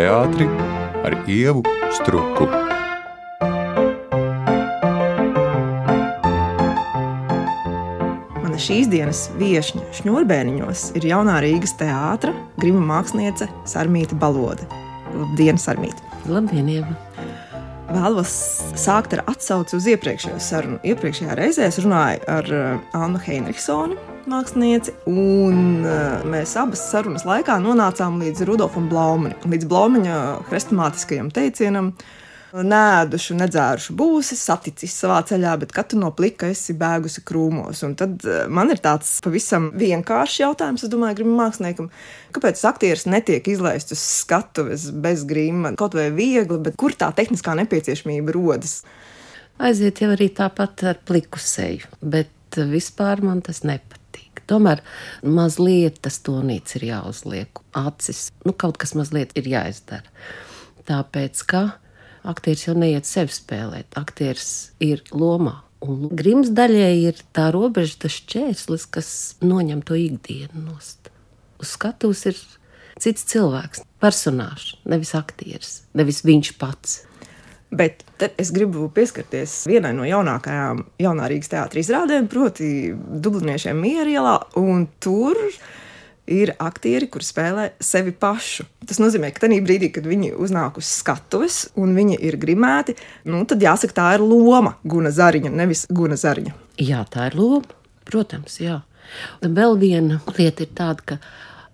teātri ar ievu struku. Mana šīs dienas viesņa šņurbēniņos ir jaunā Rīgas teātra grima māksliniece Sarmīta Balode. Labdien, Sarmīta! Labdien, Ieva! Vēlos sākt ar atsauci uz iepriekšējo sarunu. Iepriekšējā reizē es runāju ar uh, Annu Heinrichsoni, mākslinieci, un uh, mēs abas sarunas laikā nonācām līdz Rudolfam Blaumanim, līdz Blaumaņa hrestomātiskajam teicienam. Nēdušu, nedzērušu būsi, saticis savā ceļā, bet katru no plika esi bēgusi krūmos. Un tad uh, man ir tāds pavisam vienkāršs jautājums, es domāju, gribam māksliniekam, kāpēc aktieris netiek izlaists uz skatuves bez grīma, kaut vai viegli, bet kur tā tehniskā nepieciešamība rodas? Aiziet jau arī tāpat ar pliku seju, bet vispār man tas nepatīk. Tomēr mazliet tas tonīts ir jāuzliek, acis, nu kaut kas mazliet ir jāizdara. Tāpēc, ka aktieris jau neiet sevi spēlēt, aktieris ir lomā. Un grims daļai ir tā robeža, tas šķērslis, kas noņem to ikdienu nost. Uz skatuves ir cits cilvēks, personāžs, nevis aktieris, nevis viņš pats. Bet es gribu pieskarties vienai no jaunākajām jaunā Rīgas teātris izrādēm, proti, Dubliniešiem Mierielā, un tur ir aktieri, kur spēlē sevi pašu. Tas nozīmē, ka tajā brīdī, kad viņi uznāk uz skatuves un viņi ir grimēti, nu, tad jāsaka, tā ir loma Guna Zariņa, nevis Guna Zariņa. Jā, tā ir loma, protams, jā. Un vēl viena lieta ir tāda, ka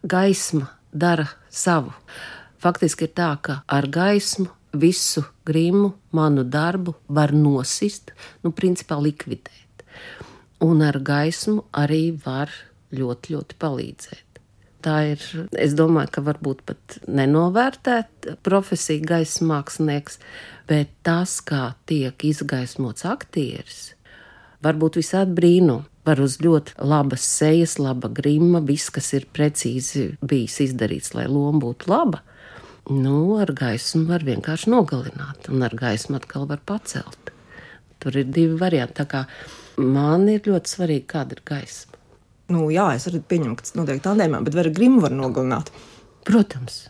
gaisma dara savu. Faktiski ir tā, ka ar gaismu visu grimu, manu darbu var nosist, nu, principā likvidēt. Un ar gaismu arī var ļoti, ļoti palīdzēt. Tā ir, es domāju, ka varbūt pat nenovērtēt profesiju gaisa mākslinieks, bet tas, kā tiek izgaismots aktieris, var būt visādi brīnumi. Var uz ļoti labas sejas, laba grima, viss, kas ir precīzi bijis izdarīts, lai loma būtu laba. Nu, ar gaismu var vienkārši nogalināt, un ar gaismu atkal var pacelt. Tur ir divi varianti. Tā kā man ir ļoti svarīgi, kāda ir gaisma. Nu, jā, es arī pieņemu, ka tas notiek tādēļ, bet vai grimu var nogalināt? Protams,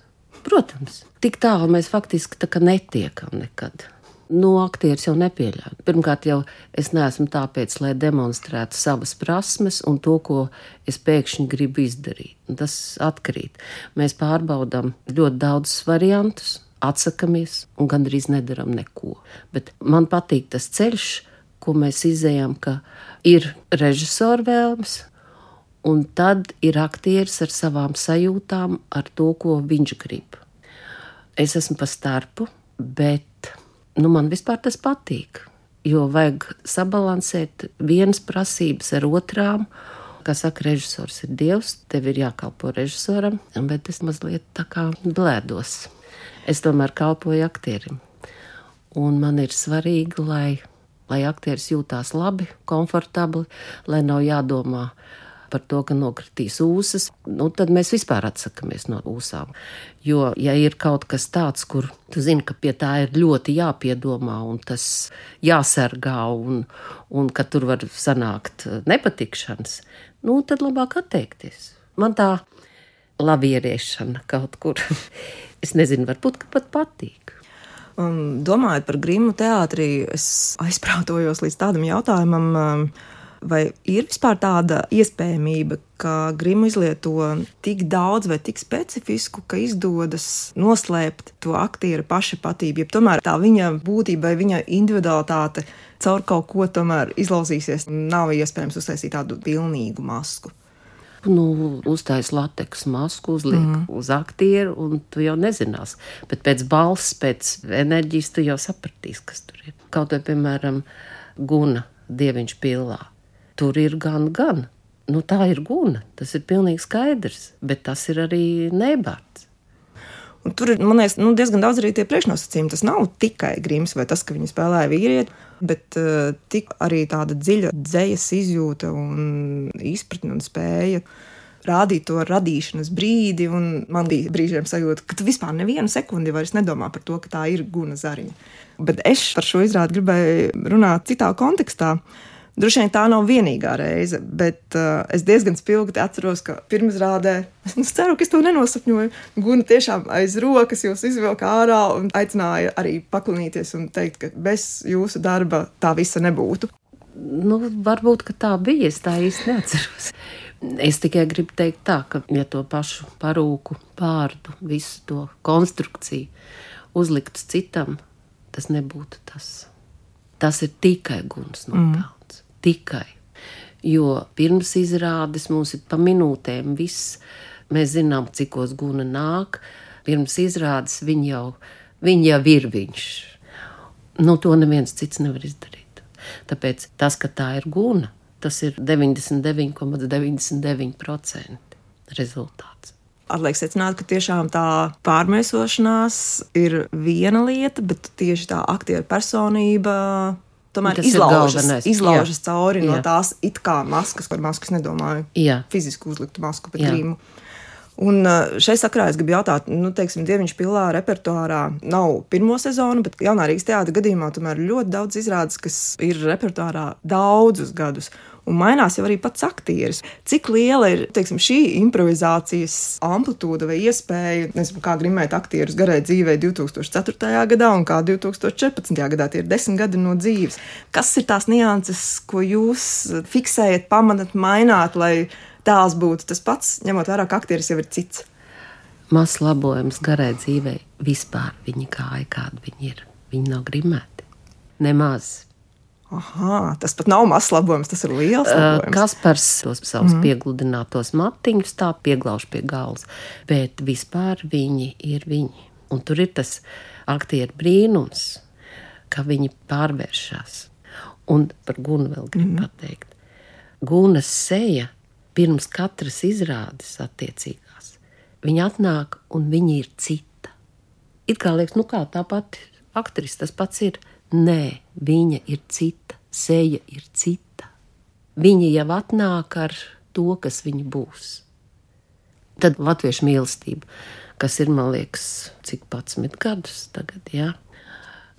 protams. Tik tālu mēs faktiski tā netiekam nekad. Nu, aktieris jau nepieļauj. Pirmkārt, jau es neesmu tāpēc, lai demonstrētu savas prasmes un to, ko es pēkšņi gribu izdarīt. Tas atkarīt. Mēs pārbaudām ļoti daudzus variantus, atsakāmies un gandrīz nedaram neko. Bet man patīk tas ceļš, ko mēs izējām, ka ir režisora vēlmes, un tad ir aktieris ar savām sajūtām, ar to, ko viņš grib. Es esmu pa starpu, bet nu, man vispār tas patīk. Jo vajag sabalansēt vienas prasības ar otrām. Kā saka, režisors ir dievs, tev ir jākalpo režisoram, bet es mazliet tā kā blēdos. Es tomēr kalpoju aktierim. Un man ir svarīgi, lai, lai aktieris jūtās labi, komfortabli, lai nav jādomā par to, ka nokritīs ūsas, nu, tad mēs vispār atsakāmies no ūsām. Jo, ja ir kaut kas tāds, kur tu zini, ka pie tā ir ļoti jāpiedomā un tas jāsargā, un, un ka tur var sanākt nepatikšanas, nu, tad labāk atteikties. Man tā labieriešana kaut kur, es nezinu, varbūt pat patīk. Un, domājot par grimu teātrī, es aizprātojos līdz tādam jautājumam, Vai ir vispār tāda iespējamība, ka grimu izlieto tik daudz vai tik specifisku, ka izdodas noslēpt to aktieru paša patību, ja tomēr tā viņa būtība vai viņa individualitāte caur kaut ko tomēr izlauzīsies, nav iespējams uztaisīt tādu pilnīgu masku? nu, uztais lateks masku, uzliek mm. uz aktieru, un tu jau nezinās. Bet pēc balss, pēc enerģijas, tu jau sapratīsi, kas tur ir. Kaut vai, piemēram, Guna dieviņš pilā tur ir gan, gan. Nu, tā ir guna, tas ir pilnīgi skaidrs, bet tas ir arī nebārds. Un tur ir liekas, nu, diezgan daudz arī tie priekšnosacījumi. Tas nav tikai grims vai tas, ka viņi spēlēja vīrieti, bet uh, arī tāda dziļa dzīslas izjūta un izpratne un spēja rādīt to radīšanas brīdi. Man bija brīžiem sajūta, ka tu vispār nevienu sekundi vairs nedomā par to, ka tā ir guna zariņa. Bet es par šo izrādi gribēju runāt citā kontekstā. Droši vien tā nav vienīgā reize, bet uh, es diezgan spilgti atceros, ka pirmizrādē, es ceru, ka es to nenosapņoju, Guna tiešām aiz rokas jūs izvilka ārā un aicināja arī paklinīties un teikt, ka bez jūsu darba tā visa nebūtu. Nu, varbūt tā bija. Es tā īsti neatceros. Es tikai gribu teikt, tā, ka, ja to pašu parūku, pārdu, visu to konstrukciju uzliktu citam, tas nebūtu tas. Tas ir tikai guns nopelns. Mm tikai. Jo pirms izrādes mums ir pa minūtēm viss. Mēs zinām, cikos guna nāk. Pirms izrādes viņa jau, viņa jau ir viņš. Nu, to neviens cits nevar izdarīt. Tāpēc tas, ka tā ir guna, tas ir 99,99% ,99 rezultāts. Atliek secināt, ka tiešām tā pārmēsošanās ir viena lieta, bet tieši tā aktieru personība tomēr Tas izlaužas, izlaužas jā. cauri jā. no tās it kā maskas, par maskas nedomāju. Jā. Fiziski uzliktu masku, bet grīmu. Un uh, šeit sakrā es gribu jautāt, nu, teiksim, Dieviņš pilā repertuārā nav pirmo sezonu, bet jaunā Rīgas teātra gadījumā tomēr ļoti daudz izrādes, kas ir repertuārā daudzus gadus un mainās jau arī pats aktieris. Cik liela ir teiksim, šī improvizācijas amplitūda vai iespēja, nezinu, kā grimēt aktierus garai dzīvē 2004. gadā un kā 2014. gadā. Tie ir desmit gadi no dzīves. Kas ir tās nianses, ko jūs fiksējat, pamanat, maināt, lai tēls būtu tas pats, ņemot vērā, ka aktieris jau ir cits? Mazs labojums garai dzīvei vispār viņi kāja, kāda viņi ir. Viņi nav grimēti. Nemaz. Aha, tas pat nav mazs labojums, tas ir liels. Labojums. Kaspars tos savus mm. piegludinātos matiņus tā pieglauž pie galvas, bet vispār viņi ir viņi. Un tur ir tas aktieru brīnums, ka viņi pārvēršas. Un par Gunu vēl gribu mm. pateikt. Gunas seja pirms katras izrādes attiecīgās. Viņa atnāk un viņa ir cita. It kā liekas, nu kā tā pati aktrise, tas pats ir Nē, viņa ir cita, seja ir cita. Viņa jau atnāk ar to, kas viņa būs. Tad latviešu mīlestība, kas ir, man liekas, cik pats gadus tagad, jā.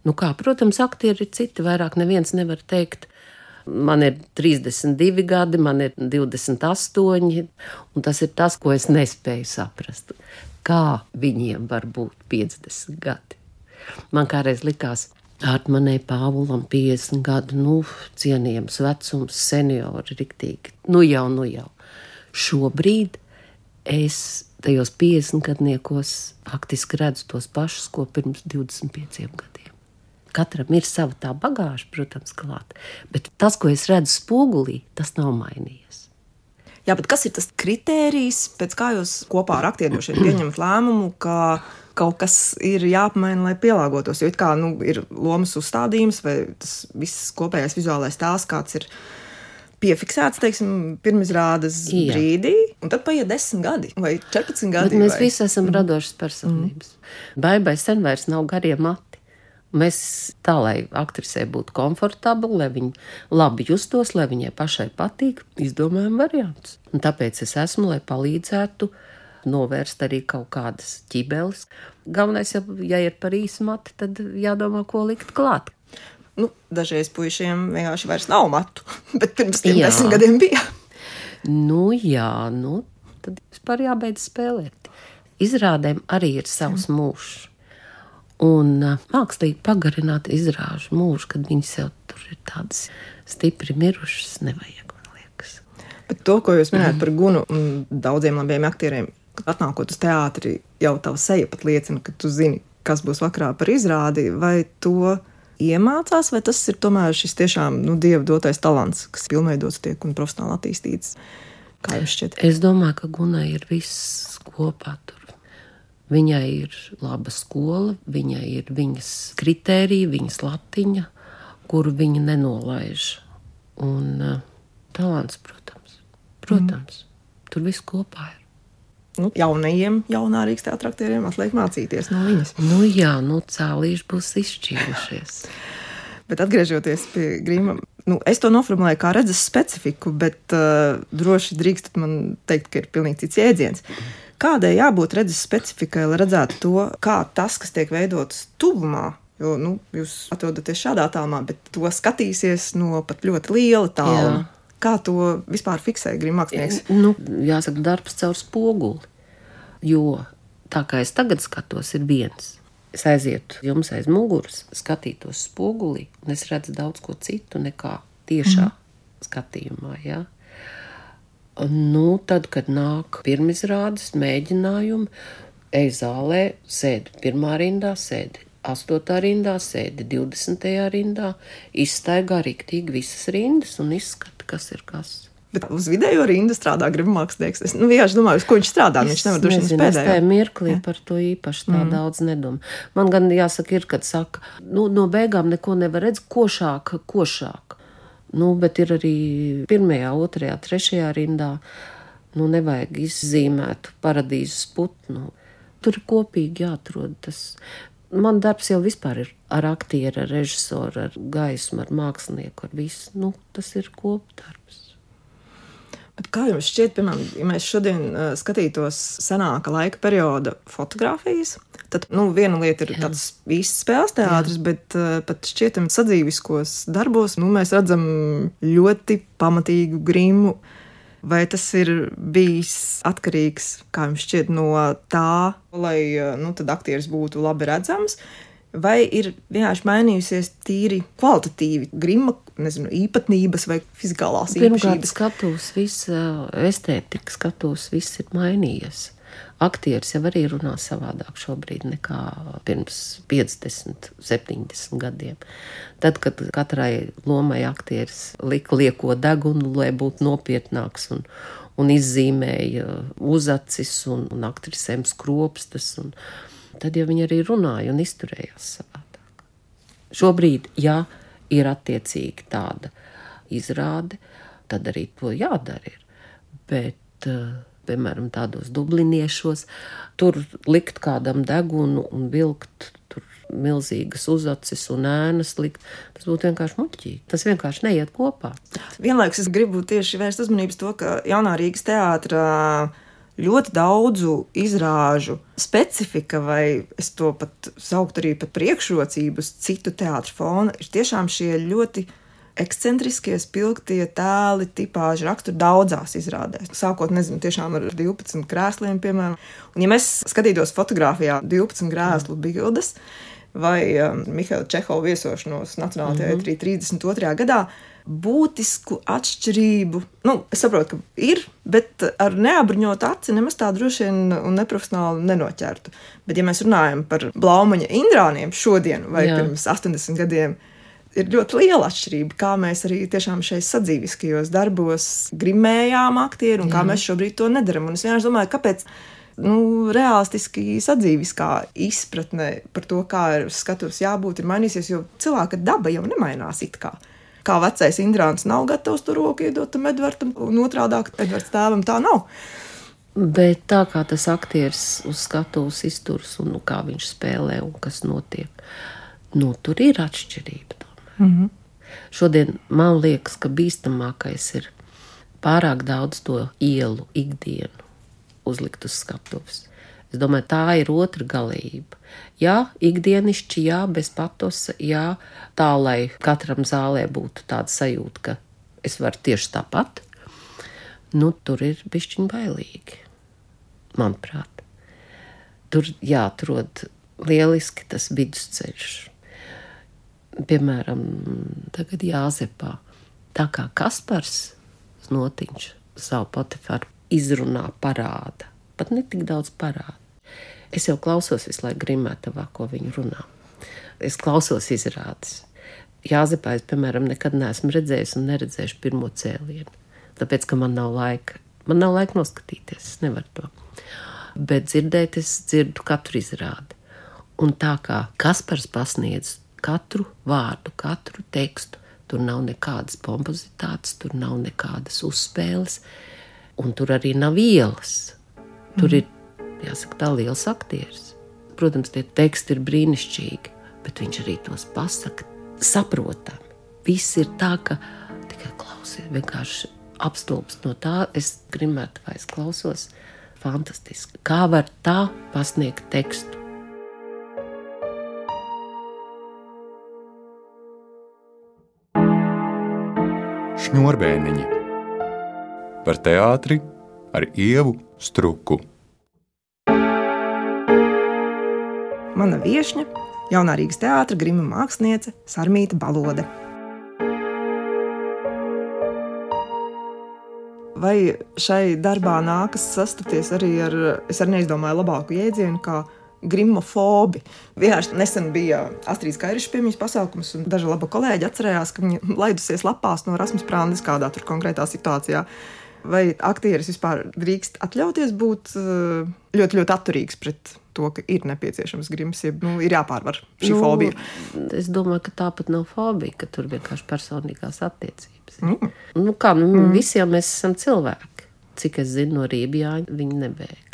Nu kā, protams, aktieri ir citi, vairāk neviens nevar teikt, man ir 32 gadi, man ir 28, un tas ir tas, ko es nespēju saprast. Kā viņiem var būt 50 gadi? Man kādreiz likās, Artmanai Pāvulam 50 gadu, nu, cienījams vecums, seniori, riktīgi. Nu jau, nu jau. Šobrīd es tajos 50 gadniekos faktiski redzu tos pašus, ko pirms 25 gadiem. Katram ir sava tā bagāža, protams, klāt, bet tas, ko es redzu spogulī, tas nav mainījies. Jā, bet kas ir tas kritērijs, pēc kā jūs kopā ar aktieriem pieņemat lēmumu, ka kaut kas ir jāapmaina, lai pielāgotos. Jo it kā nu, ir lomas uzstādījums vai tas viss kopējais vizuālais tēls, kāds ir piefiksēts, teiksim, pirmizrādes Jā. brīdī, un tad paiet 10 gadi vai 14 gadi. Bet mēs vai... visi esam radošas personības. Mm. Baibai sen vairs nav garie mati. Mēs tā, lai aktrisē būtu komfortabli, lai viņa labi justos, lai viņai pašai patīk, izdomājam variantus. Un tāpēc es esmu, lai palīdzētu uh, novērst arī kaut kādas ķibeles. Galvenais, ja, ja ir par īsu matu, tad jādomā, ko likt klāt. Nu, dažreiz puišiem vienkārši vairs nav matu, bet pirms tam desmit gadiem bija. Nu, jā, nu, tad vispār jābeidz spēlēt. Izrādēm arī ir savs mūžs. Un mākslīgi pagarināt izrāžu mūžu, kad viņas jau tur ir tādas stipri mirušas, nevajag, man liekas. Bet to, ko jūs minējat mm. par Gunu un daudziem labiem aktieriem, atnākot uz teātri, jau tava seja pat liecina, ka tu zini, kas būs vakarā par izrādi, vai to iemācās, vai tas ir tomēr šis tiešām nu, dieva dotais talants, kas pilnveidots tiek un profesionāli attīstīts. Kā jums šķiet? Es domāju, ka Gunai ir viss kopā tur. Viņai ir laba skola, viņai ir viņas kritērija, viņas latiņa, kuru viņa nenolaiž. Un uh, talants, protams, protams mm. tur viss kopā ir nu, jaunajiem, jaunā Rīgas teātriem aktieriem atliek mācīties no viņas. Nu, jā, nu, cēlīši būs izšķīrušies. bet atgriežoties pie grīma, nu, es to noformulēju kā redzes specifiku, bet uh, droši drīkstat man teikt, ka ir pilnīgi cits jēdziens. Kādai jābūt redzes specifikai, lai redzētu to, kā tas, kas tiek veidots tuvumā, Jo nu, jūs atrodaties šādā tālumā, bet to skatīsies no pat ļoti liela tāluma. Kā to vispār fiksē grimākslinieks? Nu, jāsaka, darbs caur spoguli. Jo tā kā es tagad skatos, ir viens. Es aizietu jums aiz muguras, skatītos spogulī, un es redzu daudz ko citu nekā tiešā mm. skatījumā. Ja? Nu, tad, kad nāk pirmizrādes, mēģinājumi, ej zālē, sēdi pirmā rindā, sēdi 8. rindā, sēdi 20. rindā, izstaigā rīktīgi visas rindas un izskata, kas ir kas. Bet uz vidējo rindu strādā gribamākslinieks. Es nu, vienkārši domāju, uz ko viņš strādā. Viņš nevar droši vien spēlēt. Es tajā mirklī ja. par to īpaši tā mm. daudz nedomāju. Man gan jāsaka, ir, kad saka, nu, no beigām neko nevar redzēt, košāk, košāk. Nu, bet ir arī pirmajā, otrajā, trešajā rindā. Nu, nevajag izzīmēt paradīzes putnu. Tur ir kopīgi jāatrod tas. Man darbs jau vispār ir ar aktieru, ar režisoru, ar gaismu, ar mākslinieku, ar visu. Nu, tas ir kopdarbs. Bet kā jums šķiet, piemēram, ja mēs šodien uh, skatītos senāka laika perioda fotografijas, tad nu, viena lieta ir Jā. tāds īsts spēles teātris, Jā. bet uh, pat šķietam sadzīviskos darbos nu, mēs redzam ļoti pamatīgu grimu Vai tas ir bijis atkarīgs, kā jums šķiet, no tā, lai nu, aktieris būtu labi redzams, vai ir vienkārši mainījusies tīri kvalitatīvi grima, nezinu, īpatnības vai fizikālās īpašības? Pirmkārt, skatos, viss estētika, skatos, viss ir mainījies aktieris jau arī runā savādāk šobrīd nekā pirms 50, 70 gadiem. Tad, kad katrai lomai aktieris lika lieko degunu, lai būtu nopietnāks un, un izzīmēja uzacis un, un aktrisēm skropstas, un tad jau viņi arī runāja un izturējās savādāk. Šobrīd, ja ir attiecīgi tāda izrāde, tad arī to jādara. Ir. Bet uh, piemēram, tādos dubliniešos, tur likt kādam degunu un vilkt milzīgas uzacis un ēnas likt. Tas būtu vienkārši muļķīgi. Tas vienkārši neiet kopā. Vienlaikus es gribu tieši vērst uzmanību to, ka jaunā Rīgas teātrā ļoti daudzu izrāžu specifika, vai es to pat sauktu arī par priekšrocību uz citu teātrus fona, ir tiešām šie ļoti ekscentriskie, spilgtie tēli, tipāži rakstur daudzās izrādēs. Sākot, nezinu, tiešām ar 12 krēsliem, piemēram. Un, ja mēs skatītos fotografijā 12 krēslu bildes vai um, Mihaila Čehova viesošanos Nacionālajā mm -hmm. teātrī 32. gadā, būtisku atšķirību. Nu, es saprotu, ka ir, bet ar neapbruņotu aci nemaz tā droši vien un neprofesionāli nenoķertu. Bet, ja mēs runājam par blaumaņa indrāniem šodien vai Jā. pirms 80 gadiem, ir ļoti liela atšķirība, kā mēs arī tiešām šeit sadzīviskajos darbos grimējām aktieru un Jā. kā mēs šobrīd to nedaram. Un es vienkārši domāju, kāpēc nu, realistiski sadzīviskā izpratne par to, kā ir skatus jābūt, ir mainījusies, jo cilvēka daba jau nemainās it kā. Kā vecais Indrāns nav gatavs tur roku iedot tam Edvardam, un otrādi Edvards tēvam tā nav. Bet tā kā tas aktieris uz skatuves izturas un nu, kā viņš spēlē un kas notiek, nu, tur ir atšķirība. -hmm. Šodien man liekas, ka bīstamākais ir pārāk daudz to ielu ikdienu uzlikt uz skatuves. Es domāju, tā ir otra galība. Jā, ikdienišķi, jā, bez patosa, jā, tā lai katram zālē būtu tāda sajūta, ka es varu tieši tāpat. Nu, tur ir bišķiņ bailīgi, manuprāt. Tur jāatrod lieliski tas vidusceļš piemēram, tagad Jāzepā. Tā kā Kaspars Notiņš savu potifāru izrunā parāda, pat ne tik daudz parāda. Es jau klausos visu laiku grimētavā, ko viņi runā. Es klausos izrādes. Jāzepā es, piemēram, nekad neesmu redzējis un neredzējuši pirmo cēlienu. Tāpēc, ka man nav laika. Man nav laika noskatīties, es nevaru to. Bet dzirdēt, es dzirdu katru izrādi. Un tā kā Kaspars pasniedz katru vārdu, katru tekstu. Tur nav nekādas pompozitātes, tur nav nekādas uzspēles, un tur arī nav ielas. Tur mm. ir, jāsaka, tā liels aktieris. Protams, tie teksti ir brīnišķīgi, bet viņš arī tos pasaka saprotami. Viss ir tā, ka tikai klausies, vienkārši apstulbst no tā. Es gribētu, vai es klausos, fantastiski. Kā var tā pasniegt tekstu? Šņurbēniņi par teātri ar ievu struku. Mana viesne, jaunā Rīgas teātris, grima māksliniece Sarmīta Balode. Vai šai darbā nākas sastapties arī ar, es arī neizdomāju labāku jēdzienu, kā grimofobi. Vienkārši nesen bija Astrīdas Kairiša piemiņas pasākums, un daži labi kolēģi atcerējās, ka viņa laidusies lapās no Rasmus Prāndes kādā tur konkrētā situācijā. Vai aktieris vispār drīkst atļauties būt eh, ļoti, ļoti atturīgs pret to, ka ir nepieciešams grims, ja nu, ir jāpārvar šī nu, fobija? Es domāju, ka tāpat nav fobija, ka tur vienkārši personīgās attiecības. Mm. Nu, kā nu, mm. visiem mēs esam cilvēki. Cik es zinu, no Rībjāņa viņi nebēg.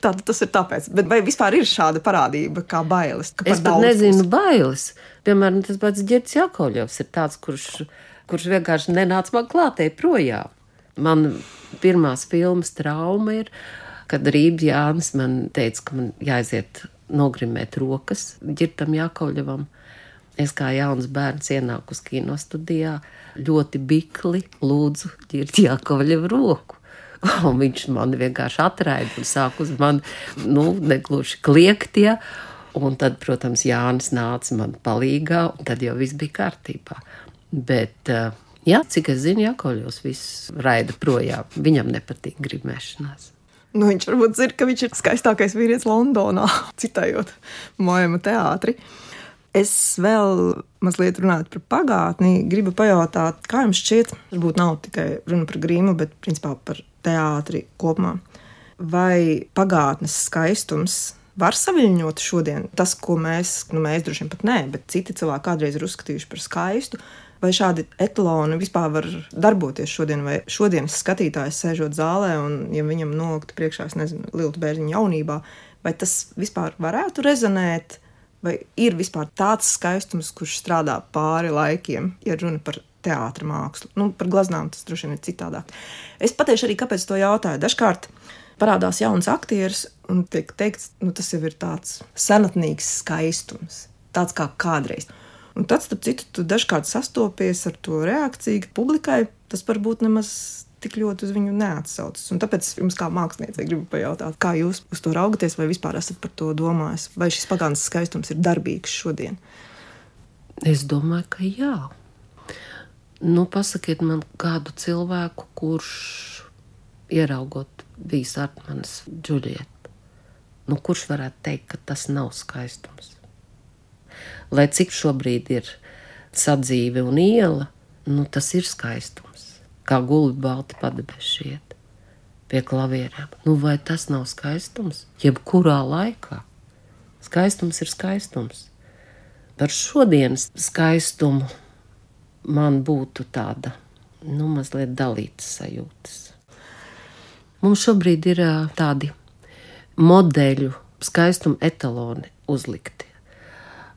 Tātad tas ir tāpēc. Bet vai vispār ir šāda parādība kā bailes? Es pat nezinu, bailes. Piemēram, tas pats Girts Jakovļovs ir tāds, kurš, kurš vienkārši nenāca man klātē projām. Man pirmās filmas trauma ir, kad Rības Jānis man teica, ka man jāaiziet nogrimēt rokas Girtam Jakovļovam. Es kā jauns bērns ienāku uz kino studijā, ļoti bikli lūdzu Girta Jakovļeva roku. Un viņš man vienkārši atraida un sāk uz mani, nu, negluži kliegt. Ja. Un tad, protams, Jānis nāca man palīgā, un tad jau viss bija kārtībā. Bet, eh, jā, cik es zinu, Jakovļos viss raida projām. Viņam nepatīk grimēšanās. Nu, viņš varbūt zina, ka viņš ir skaistākais vīrietis Londonā, citējot Mojama teātri. Es vēl mazliet runājot par pagātni, gribu pajautāt, kā jums šķiet, varbūt nav tikai runa par grīmu, bet principā par teātri kopumā. Vai pagātnes skaistums var saviņot šodien? Tas, ko mēs, nu mēs droši vien pat nē, bet citi cilvēki kādreiz ir uzskatījuši par skaistu, vai šādi etaloni vispār var darboties šodien, vai šodienas skatītājs sēžot zālē un, ja viņam nokļūtu priekšā, es nezinu, Lielu bērnu jaunībā, vai tas vispār varētu rezonēt, vai ir vispār tāds skaistums, kurš strādā pāri laikiem, ja runa par teātris mākslu. Nu, par glaznām tas droši vien ir citādāk. Es pateikšu arī, kāpēc to jautāju. Dažkārt parādās jauns aktieris, un tiek teikts, nu, tas jau ir tāds senatnīgs skaistums, tāds kā kādreiz. Un tad, starp citu, tu dažkārt sastopies ar to reakciju, ka publikai tas varbūt nemaz tik ļoti uz viņu neatsaucas. Un tāpēc jums, kā māksliniecei, gribu pajautāt, kā jūs uz to raugaties, vai vispār esat par to domājis, vai šis pagātnes skaistums ir darbīgs šodien? Es domāju, ka jā. Nu, pasakiet man kādu cilvēku, kurš ieraugot bijis Artmanas Džulieta. Nu, kurš varētu teikt, ka tas nav skaistums? Lai cik šobrīd ir sadzīve un iela, nu, tas ir skaistums. Kā gulbi balti padebešiet pie klavierēm. Nu, vai tas nav skaistums? Jebkurā laikā. Skaistums ir skaistums. Par šodienas skaistumu man būtu tāda, nu, mazliet dalītas sajūtas. Mums šobrīd ir tādi modeļu, skaistuma etaloni uzlikti.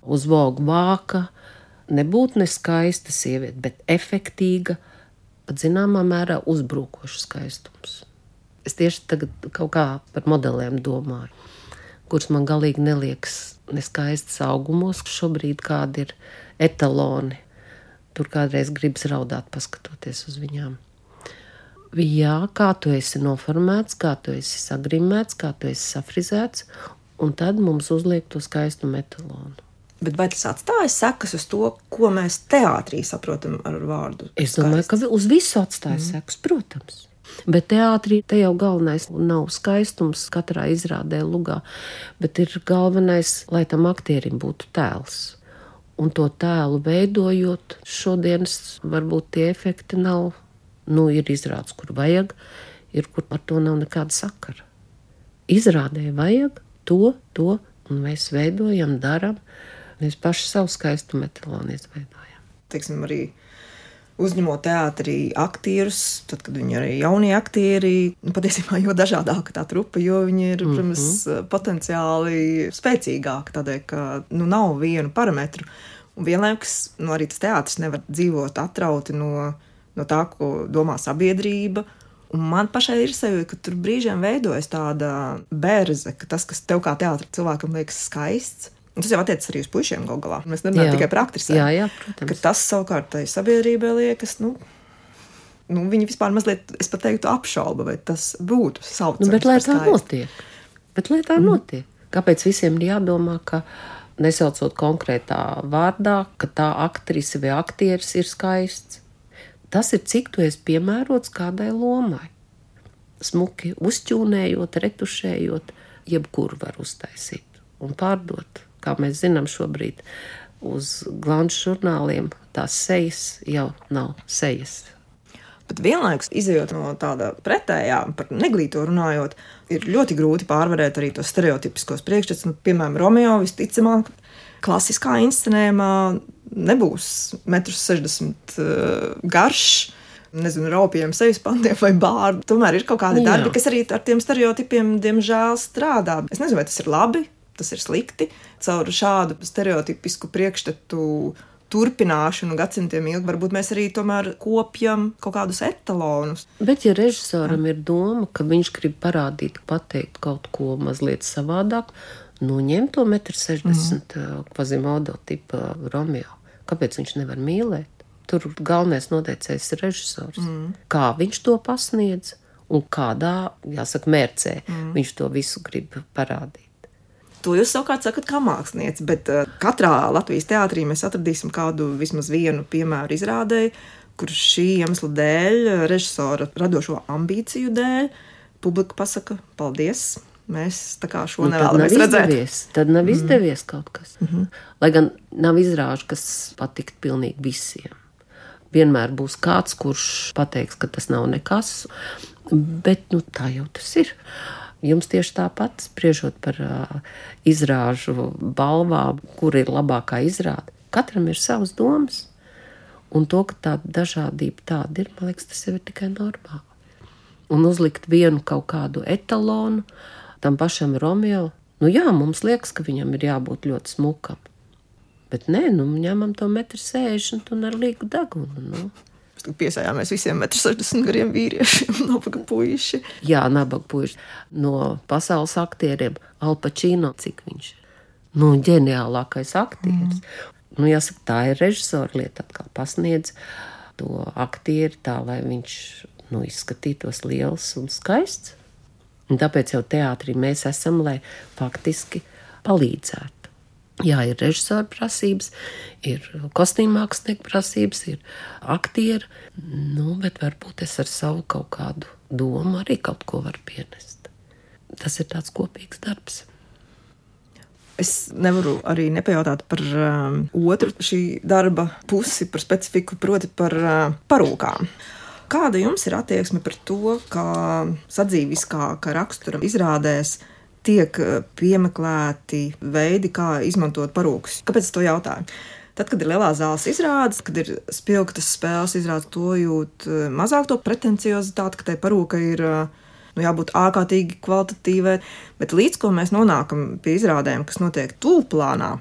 Uz vogu vāka, nebūt neskaista sieviete, bet efektīga, pat zināmā mērā uzbrukoša skaistums. Es tieši tagad kaut kā par modeliem domāju, kuras man galīgi neliekas neskaistas augumos, šobrīd kādi ir etaloni Tur kādreiz gribas raudāt, paskatoties uz viņām. Jā, kā tu esi noformēts, kā tu esi sagrimēts, kā tu esi safrizēts, un tad mums uzliek to skaistu metalonu. Bet vai tas atstāja sekas uz to, ko mēs teātrī saprotam ar vārdu? Es domāju, skaists. ka uz visu atstāja mm. sekas, protams. Bet teātrī te jau galvenais nav skaistums katrā izrādē, lugā, bet ir galvenais, lai tam aktierim būtu tēls un to tēlu veidojot, šodienas varbūt tie efekti nav. Nu, ir izrādes, kur vajag, ir kur ar to nav nekāda sakara. Izrādē vajag to, to, un mēs veidojam, darām. Mēs paši savu skaistu metālonu izveidojam. Teiksim, arī uzņemot teātrī aktierus, tad, kad viņi ir arī jaunie aktieri, nu, patiesībā jo dažādāka tā trupa, jo viņi ir, protams, mm -hmm. potenciāli spēcīgāki, tādēļ, ka nu, nav vienu parametru. Un vienlaikus nu, arī tas teātris nevar dzīvot atrauti no, no tā, ko domā sabiedrība. Un man pašai ir sajūta, ka tur brīžiem veidojas tāda bērze, ka tas, kas tev kā teātris cilvēkam liekas skaists, Un tas jau attiecas arī uz puikiem galu galā. Mēs nerunājam tikai par aktrisiem. Jā, jā, protams. Tas savukārt tai sabiedrībai liekas, nu, nu, viņi vispār mazliet, es pat teiktu, apšauba, vai tas būtu saucams. Nu, bet lai tā notiek. Bet lai tā notiek. Kāpēc visiem ir jādomā, ka nesaucot konkrētā vārdā, ka tā aktrise vai aktieris ir skaists? Tas ir cik tu esi piemērots kādai lomai. Smuki uzķūnējot, retušējot, jebkuru var uztaisīt un pārdot. Kā mēs zinām, šobrīd uz glanžu žurnāliem tās sejas jau nav sejas. Bet vienlaikus, izējot no tāda pretējā, par neglīto runājot, ir ļoti grūti pārvarēt arī tos stereotipiskos priekšstats. Nu, piemēram, Romeo visticamāk, klasiskā inscenējumā nebūs 1,60 m garš. Nezinu, raupjiem, sejas pantiem vai bārdu. Tomēr ir kaut kādi Jā. darbi, kas arī ar tiem stereotipiem, diemžēl, strādā. Es nezinu, vai tas ir labi, tas ir slikti. Caur šādu stereotipisku priekšstatu turpināšanu gadsimtiem ilgi, varbūt mēs arī tomēr kopjam kaut kādus etalonus. Bet, ja režisoram ir doma, ka viņš grib parādīt, pateikt kaut ko mazliet savādāk, nu ņem to 1,60 m kvazimodo tipa Romeo. Kāpēc viņš nevar mīlēt? Tur galvenais noteicējs ir režisors. Mm. Kā viņš to pasniedz un kādā, jāsaka, mērcē mm. viņš to visu grib parādīt. To jūs savukārt sakat, kā mākslinieks, bet uh, katrā Latvijas teātrī mēs atradīsim kādu vismaz vienu piemēru izrādēji, kur šī iemesla dēļ, uh, režisora radošo ambīciju dēļ, publika pasaka paldies. Mēs tā kā šo Nu, nevēlamies redzēt. izdevies, tad nav izdevies kaut kas. Mm -hmm. Lai gan nav izrāžu, kas patikt pilnīgi visiem. Vienmēr būs kāds, kurš pateiks, ka tas nav nekas, bet nu, tā jau tas ir. Jums tieši tāpat, spriežot par uh, izrāžu balvām, kur ir labākā izrāde, katram ir savas domas. Un to, ka tāda dažādība tāda ir, man liekas, tas jau ir tikai normāli. Un uzlikt vienu kaut kādu etalonu tam pašam Romeo, nu jā, mums liekas, ka viņam ir jābūt ļoti smukam. Bet nē, nu ņemam to metru sēžanu un ar līgu degunu. Nu. Piesājāmies visiem 1,60 m gariem vīriešiem, nabaga puiši. Jā, nabaga puiši no pasaules aktieriem, Alpačīno, cik viņš ir. Nu, ģeniālākais aktieris. Mm. Nu, jāsaka, tā ir režisora lieta, atkal pasniedz to aktieri tā, lai viņš nu, izskatītos liels un skaists. Un tāpēc jau teātrī mēs esam, lai faktiski palīdzētu. Jā, ir režisora prasības, ir kostīmmākslinieka prasības, ir aktieri, nu, bet varbūt es ar savu kaut kādu domu arī kaut ko varu pienest. Tas ir tāds kopīgs darbs. Es nevaru arī nepajautāt par um, otru šī darba pusi, par specifiku, proti, par uh, parūkām. Kāda jums ir attieksme par to, kā sadzīviskāka rakstura izrādēs tiek uh, piemeklēti veidi, kā izmantot parūkus? Kāpēc to jautāju? Tad, kad ir lielā zāles izrādes, kad ir spilgtas spēles izrādes, to jūt uh, mazāk to pretenciozitāti, ka tai parūka ir uh, nu, jābūt ārkārtīgi kvalitatīvai. Bet līdz ko mēs nonākam pie izrādēm, kas notiek tūlplānā,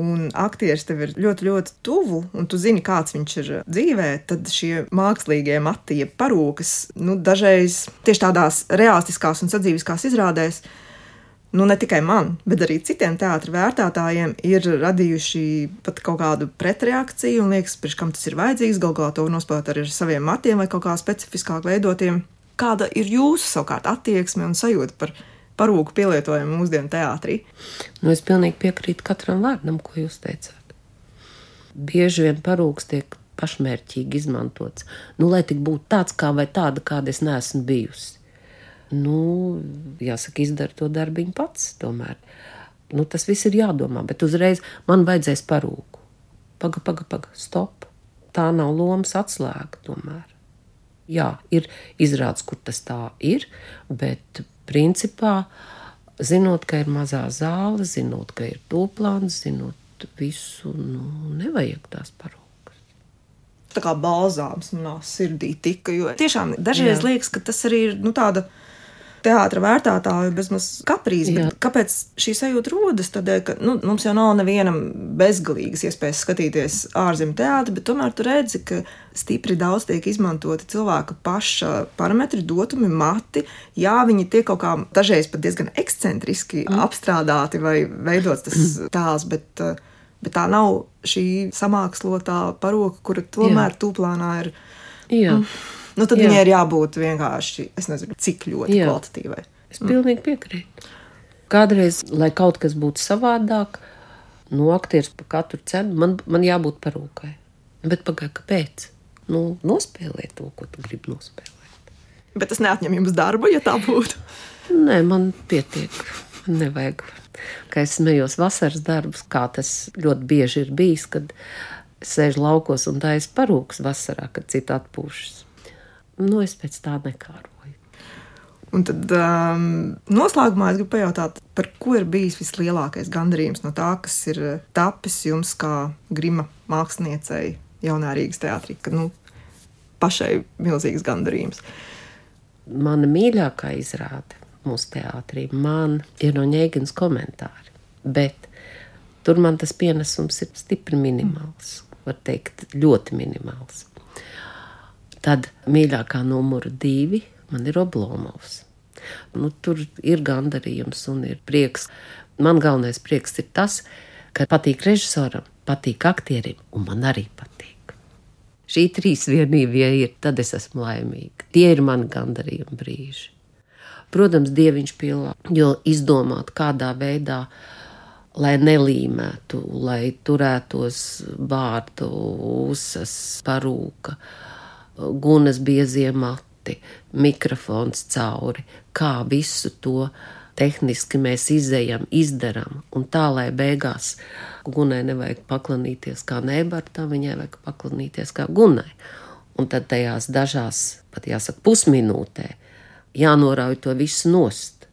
un aktieris tev ir ļoti, ļoti tuvu, un tu zini, kāds viņš ir dzīvē, tad šie mākslīgie mati, jeb parūkas, nu, dažreiz tieši tādās realistiskās un sadzīviskās izrādēs. Nu, ne tikai man, bet arī citiem teātriem vērtētājiem ir radījuši pat kaut kādu pretreakciju, un liekas, pirms kam tas ir vajadzīgs. Galu galā to nospēlēt arī ar saviem matiem vai kaut kā specifiskāk veidotiem. Kāda ir jūsu savukārt attieksme un sajūta par parūku pielietojumu mūsdienu teātrī? Nu, es pilnīgi piekrītu katram vārdam, ko jūs teicāt. Bieži vien parūks tiek pašmērķīgi izmantots, nu, lai tik būtu tāds kā vai tāda, kāda es neesmu bijusi. Nu, jāsaka, izdara to darbiņu pats. Tomēr. Nu, tas viss ir jādomā, bet uzreiz man vajadzēs parūku. Paga, paga, paga, stop. Tā nav lomas atslēga tomēr. Jā, ir izrādes, kur tas tā ir, bet principā, zinot, ka ir mazā zāle, zinot, ka ir tūplāns, zinot visu, nu, nevajag tās parūkas. Tā kā balzāms manā sirdī tika, jo tiešām dažreiz Jā. liekas, ka tas arī ir nu, tāda teātra vērtētāju bezmaz kaprīze. Jā. bet Kāpēc šī sajūta rodas? Tādēļ, ka nu, mums jau nav nevienam bezgalīgas iespējas skatīties ārzemju teātri, bet tomēr tu redzi, ka stipri daudz tiek izmantoti cilvēka paša parametri, dotumi, mati. Jā, viņi tiek kaut kā dažreiz pat diezgan ekscentriski mm. apstrādāti vai veidots tas tēls, bet, bet tā nav šī samākslotā paroka, kura tomēr tūplānā ir. Jā, Nu, tad Jā. viņai ir jābūt vienkārši, es nezinu, cik ļoti Jā. kvalitatīvai. Es pilnīgi piekrītu. Kādreiz, lai kaut kas būtu savādāk, no aktieris par katru cenu, man, man jābūt parūkai. Bet pagaidi, kāpēc? Nu, nospēlēt to, ko tu gribi nospēlēt. Bet tas neatņem jums darbu, ja tā būtu. Nē, man pietiek. Man nevajag. Kā es smējos vasaras darbus, kā tas ļoti bieži ir bijis, kad es sēžu laukos un tā es parūks vasarā, kad citi atpūšas. Nu, es pēc tā nekāroju. Un tad um, noslēgumā es gribu pajautāt, par ko ir bijis vislielākais gandarījums no tā, kas ir uh, tapis jums kā grima māksliniecei jaunā Rīgas teātrī. Kad, nu, pašai milzīgs gandarījums. Mana mīļākā izrāde mūsu teātrī man ir no Ņēgens komentāri. Bet tur man tas pienesums ir stipri minimāls. Var teikt, ļoti minimāls. Tad mīļākā numura divi man ir Oblomovs. Nu, tur ir gandarījums un ir prieks. Man galvenais prieks ir tas, ka patīk režisoram, patīk aktierim, un man arī patīk. Šī trīs vienība, ja ir, tad es esmu laimīga. Tie ir mani gandarījumi brīži. Protams, dieviņš pilā, jo izdomāt, kādā veidā, lai nelīmētu, lai turētos vārdu, uzas, parūka, gunas biezie mati, mikrofons cauri, kā visu to tehniski mēs izējam, izdarām, un tā, lai beigās gunai nevajag paklanīties kā nebartam, viņai vajag paklanīties kā gunai. Un tad tajās dažās, pat jāsaka, pusminūtē, jānorauj to visu nost.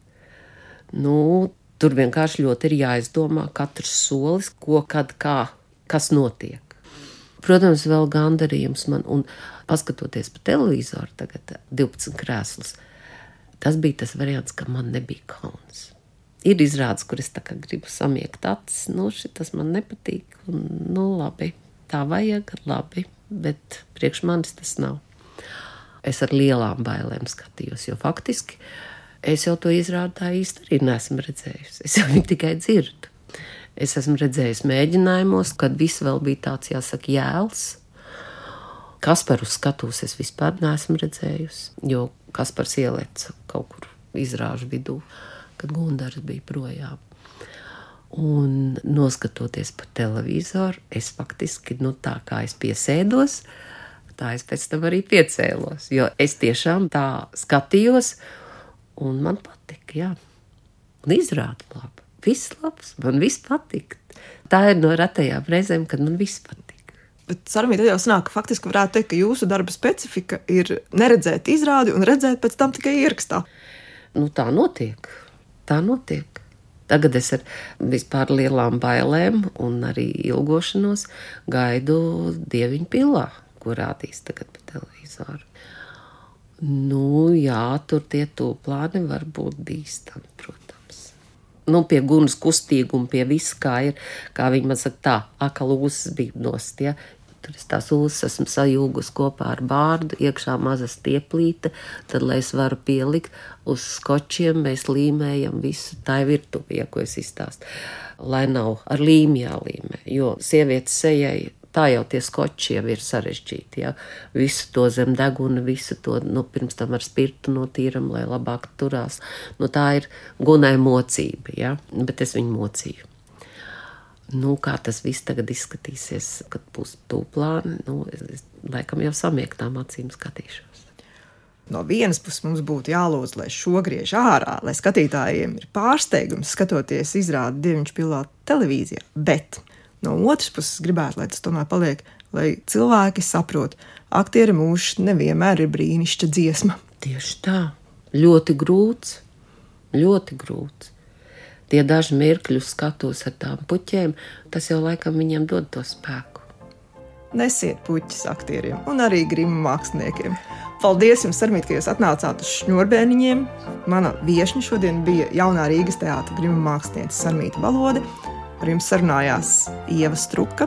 Nu, tur vienkārši ļoti ir jāizdomā katrs solis, ko, kad, kā, kas notiek. Protams, vēl gandarījums man, un paskatoties pa televizoru, tagad 12 krēslus, tas bija tas variants, ka man nebija kauns. Ir izrādes, kur es tā gribu samiekt acis, nu, tas man nepatīk, un, nu, labi, tā vajag, labi, bet priekš manis tas nav. Es ar lielām bailēm skatījos, jo faktiski es jau to izrādīju īsti arī neesmu redzējusi. Es jau viņu tikai dzirdu. Es esmu redzējis mēģinājumos, kad viss vēl bija tāds, jāsaka, jēls. Kasparu skatos es vispār neesmu redzējusi, jo Kaspars ielēca kaut kur izrāžu vidū, kad Gunārs bija projām. Un noskatoties pa televizoru, es faktiski, nu, tā kā es piesēdos, tā es pēc tam arī piecēlos. Jo es tiešām tā skatījos, un man patika, jā. Un izrāda labi. Viss labs, man viss patika. Tā ir no retajām reizēm, kad man viss patika. Bet sarunā jau sanāk, ka faktiski varētu teikt, ka jūsu darba specifika ir neredzēt izrādi un redzēt pēc tam tikai ierakstā. Nu, tā notiek. Tā notiek. Tagad es ar vispār lielām bailēm un arī ilgošanos gaidu dieviņu pilā, ko rādīs tagad pa televizoru. Nu, jā, tur tie tūplāni var būt bīstami, protams. Nu, pie gunas kustīguma, pie viss, kā ir, kā viņi man saka, tā, akalūsas bija nost, ja, Tur es tās ūsas esmu sajūgus kopā ar bārdu, iekšā maza stieplīte, tad, lai es varu pielikt uz skočiem, mēs līmējam visu tā virtuvē, ko es izstāstu. Lai nav ar līmju jālīmē, jo sievietes sejai tā jau tie skoči jau ir sarežģīti. Ja? Visu to zem deguna, visu to nu, pirms tam ar spirtu notīram, lai labāk turās. Nu, tā ir gunai mocība, ja? bet es viņu mocīju. Nu, kā tas viss tagad izskatīsies, kad būs tūplāni, nu, es laikam jau samiektām acīm skatīšos. No vienas puses mums būtu jālūdz, lai šo griež ārā, lai skatītājiem ir pārsteigums skatoties izrādi Dieviņš pilā televīzijā, bet no otras puses gribētu, lai tas tomēr paliek, lai cilvēki saprot, aktiera mūžs nevienmēr ir brīnišķa dziesma. Tieši tā, ļoti grūts, ļoti grūts tie daži mirkļi skatos ar tām puķēm, tas jau laikam viņiem dod to spēku. Nesiet puķis aktieriem un arī grimu māksliniekiem. Paldies jums, Armīt, ka jūs atnācāt uz šņurbēniņiem. Mana viesne šodien bija jaunā Rīgas teātra grimu mākslinieca Sarmīta Balode. Ar jums sarunājās Ieva Struka,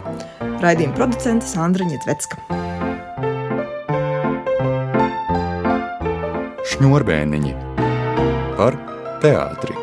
raidījuma producente Sandra Ņetvecka. Šņurbēniņi par teātri.